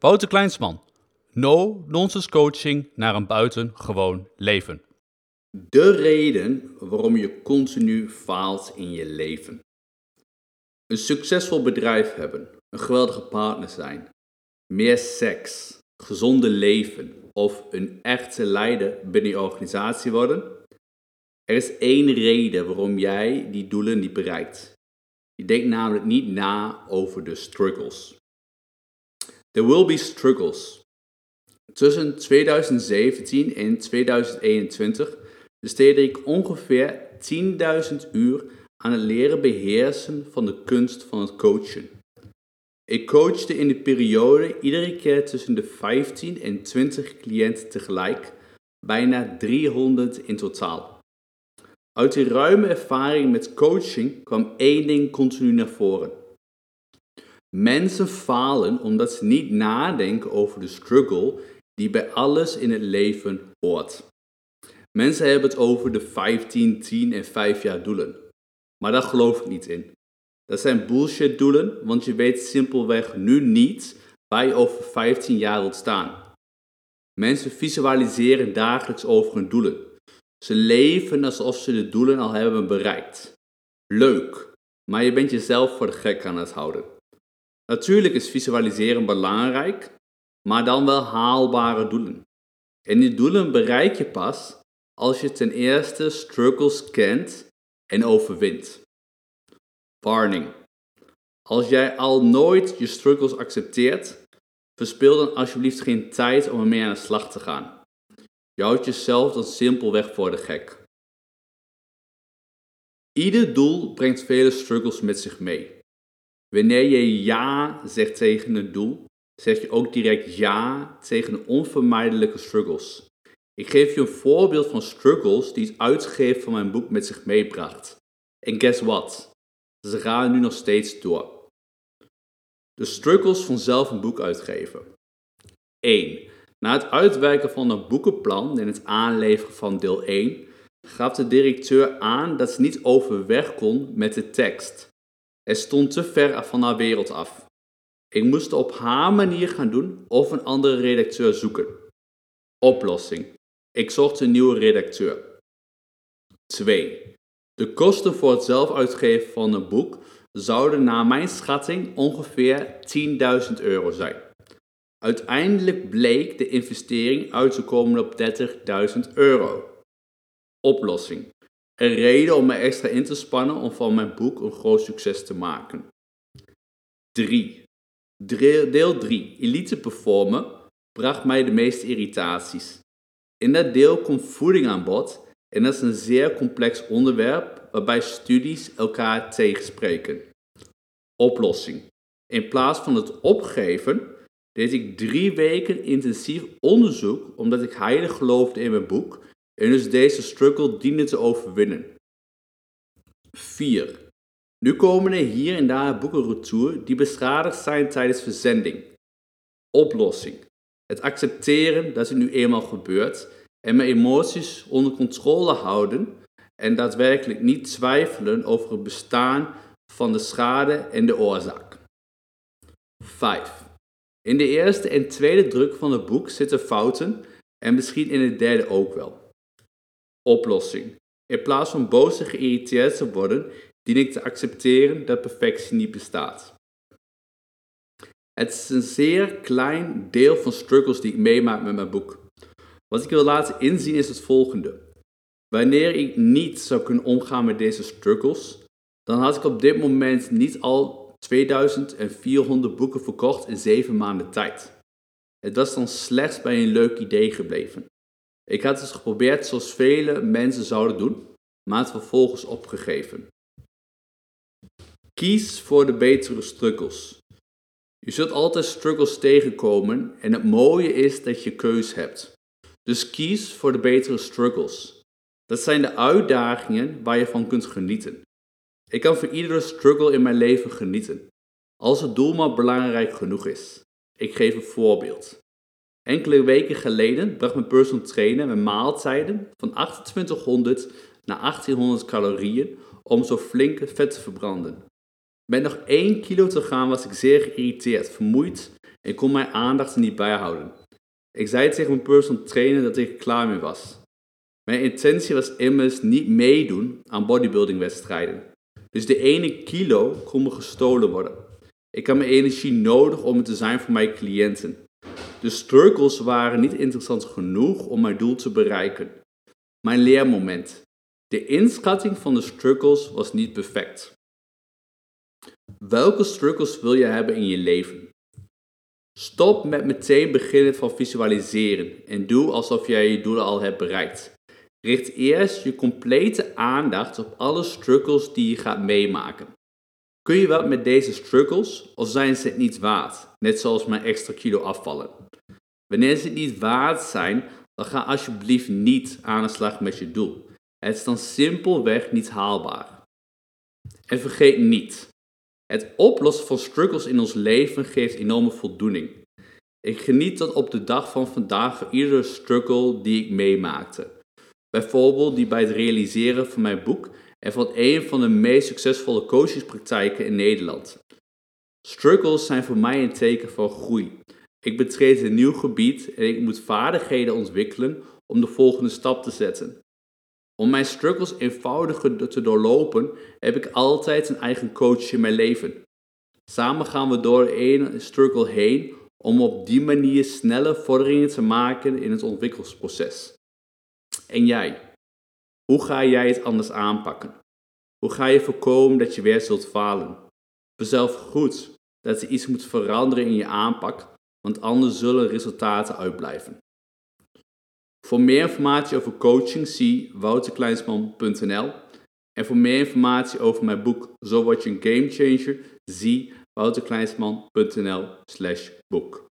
Wouter Kleinsman. No-nonsense coaching naar een buitengewoon leven. De reden waarom je continu faalt in je leven. Een succesvol bedrijf hebben, een geweldige partner zijn, meer seks, gezonde leven of een echte leider binnen je organisatie worden. Er is één reden waarom jij die doelen niet bereikt. Je denkt namelijk niet na over de struggles. There will be struggles. Tussen 2017 en 2021 besteedde ik ongeveer 10.000 uur aan het leren beheersen van de kunst van het coachen. Ik coachte in de periode iedere keer tussen de 15 en 20 cliënten tegelijk, bijna 300 in totaal. Uit die ruime ervaring met coaching kwam één ding continu naar voren. Mensen falen omdat ze niet nadenken over de struggle die bij alles in het leven hoort. Mensen hebben het over de 15, 10 en 5 jaar doelen. Maar daar geloof ik niet in. Dat zijn bullshit doelen, want je weet simpelweg nu niet waar je over 15 jaar wilt staan. Mensen visualiseren dagelijks over hun doelen. Ze leven alsof ze de doelen al hebben bereikt. Leuk, maar je bent jezelf voor de gek aan het houden. Natuurlijk is visualiseren belangrijk, maar dan wel haalbare doelen. En die doelen bereik je pas als je ten eerste struggles kent en overwint. Warning. Als jij al nooit je struggles accepteert, verspil dan alsjeblieft geen tijd om ermee aan de slag te gaan. Je houdt jezelf dan simpelweg voor de gek. Ieder doel brengt vele struggles met zich mee. Wanneer je ja zegt tegen een doel, zeg je ook direct ja tegen de onvermijdelijke struggles. Ik geef je een voorbeeld van struggles die het uitgeven van mijn boek met zich meebracht. En guess what? Ze gaan nu nog steeds door. De struggles van zelf een boek uitgeven. 1. Na het uitwerken van een boekenplan en het aanleveren van deel 1 gaf de directeur aan dat ze niet overweg kon met de tekst. Het stond te ver van haar wereld af. Ik moest op haar manier gaan doen of een andere redacteur zoeken. Oplossing. Ik zocht een nieuwe redacteur. 2. De kosten voor het zelf uitgeven van een boek zouden naar mijn schatting ongeveer 10.000 euro zijn. Uiteindelijk bleek de investering uit te komen op 30.000 euro. Oplossing. Een reden om me extra in te spannen om van mijn boek een groot succes te maken. 3. Deel 3. Elite performen bracht mij de meeste irritaties. In dat deel komt voeding aan bod en dat is een zeer complex onderwerp waarbij studies elkaar tegenspreken. Oplossing. In plaats van het opgeven deed ik drie weken intensief onderzoek omdat ik heilig geloofde in mijn boek en dus deze struggle diende te overwinnen. 4. Nu komen er hier en daar boeken retour die beschadigd zijn tijdens verzending. Oplossing. Het accepteren dat het nu eenmaal gebeurt en mijn emoties onder controle houden en daadwerkelijk niet twijfelen over het bestaan van de schade en de oorzaak. 5. In de eerste en tweede druk van het boek zitten fouten en misschien in de derde ook wel. Oplossing. In plaats van boos en geïrriteerd te worden, dien ik te accepteren dat perfectie niet bestaat. Het is een zeer klein deel van struggles die ik meemaak met mijn boek. Wat ik wil laten inzien is het volgende. Wanneer ik niet zou kunnen omgaan met deze struggles, dan had ik op dit moment niet al 2400 boeken verkocht in 7 maanden tijd. Het was dan slechts bij een leuk idee gebleven. Ik had het geprobeerd zoals vele mensen zouden doen, maar het vervolgens opgegeven. Kies voor de betere struggles. Je zult altijd struggles tegenkomen en het mooie is dat je keus hebt. Dus kies voor de betere struggles. Dat zijn de uitdagingen waar je van kunt genieten. Ik kan van iedere struggle in mijn leven genieten, als het doel maar belangrijk genoeg is. Ik geef een voorbeeld. Enkele weken geleden bracht mijn personal trainer mijn maaltijden van 2800 naar 1800 calorieën om zo flink vet te verbranden. Met nog 1 kilo te gaan was ik zeer geïrriteerd, vermoeid en kon mijn aandacht niet bijhouden. Ik zei tegen mijn personal trainer dat ik er klaar mee was. Mijn intentie was immers niet meedoen aan bodybuildingwedstrijden. Dus de ene kilo kon me gestolen worden. Ik had mijn energie nodig om het te zijn voor mijn cliënten. De struggles waren niet interessant genoeg om mijn doel te bereiken. Mijn leermoment. De inschatting van de struggles was niet perfect. Welke struggles wil je hebben in je leven? Stop met meteen beginnen van visualiseren en doe alsof jij je doelen al hebt bereikt. Richt eerst je complete aandacht op alle struggles die je gaat meemaken. Kun je wat met deze struggles of zijn ze het niet waard? Net zoals mijn extra kilo afvallen. Wanneer ze niet waard zijn, dan ga alsjeblieft niet aan de slag met je doel. Het is dan simpelweg niet haalbaar. En vergeet niet, het oplossen van struggles in ons leven geeft enorme voldoening. Ik geniet tot op de dag van vandaag van iedere struggle die ik meemaakte. Bijvoorbeeld die bij het realiseren van mijn boek en van een van de meest succesvolle coachingspraktijken in Nederland. Struggles zijn voor mij een teken van groei. Ik betreed een nieuw gebied en ik moet vaardigheden ontwikkelen om de volgende stap te zetten. Om mijn struggles eenvoudiger te doorlopen, heb ik altijd een eigen coach in mijn leven. Samen gaan we door een struggle heen om op die manier snelle vorderingen te maken in het ontwikkelingsproces. En jij? Hoe ga jij het anders aanpakken? Hoe ga je voorkomen dat je weer zult falen? Bezelf goed dat er iets moet veranderen in je aanpak, want anders zullen resultaten uitblijven. Voor meer informatie over coaching zie wouterkleinsman.nl en voor meer informatie over mijn boek Zo word je een gamechanger zie wouterkleinsman.nl slash boek.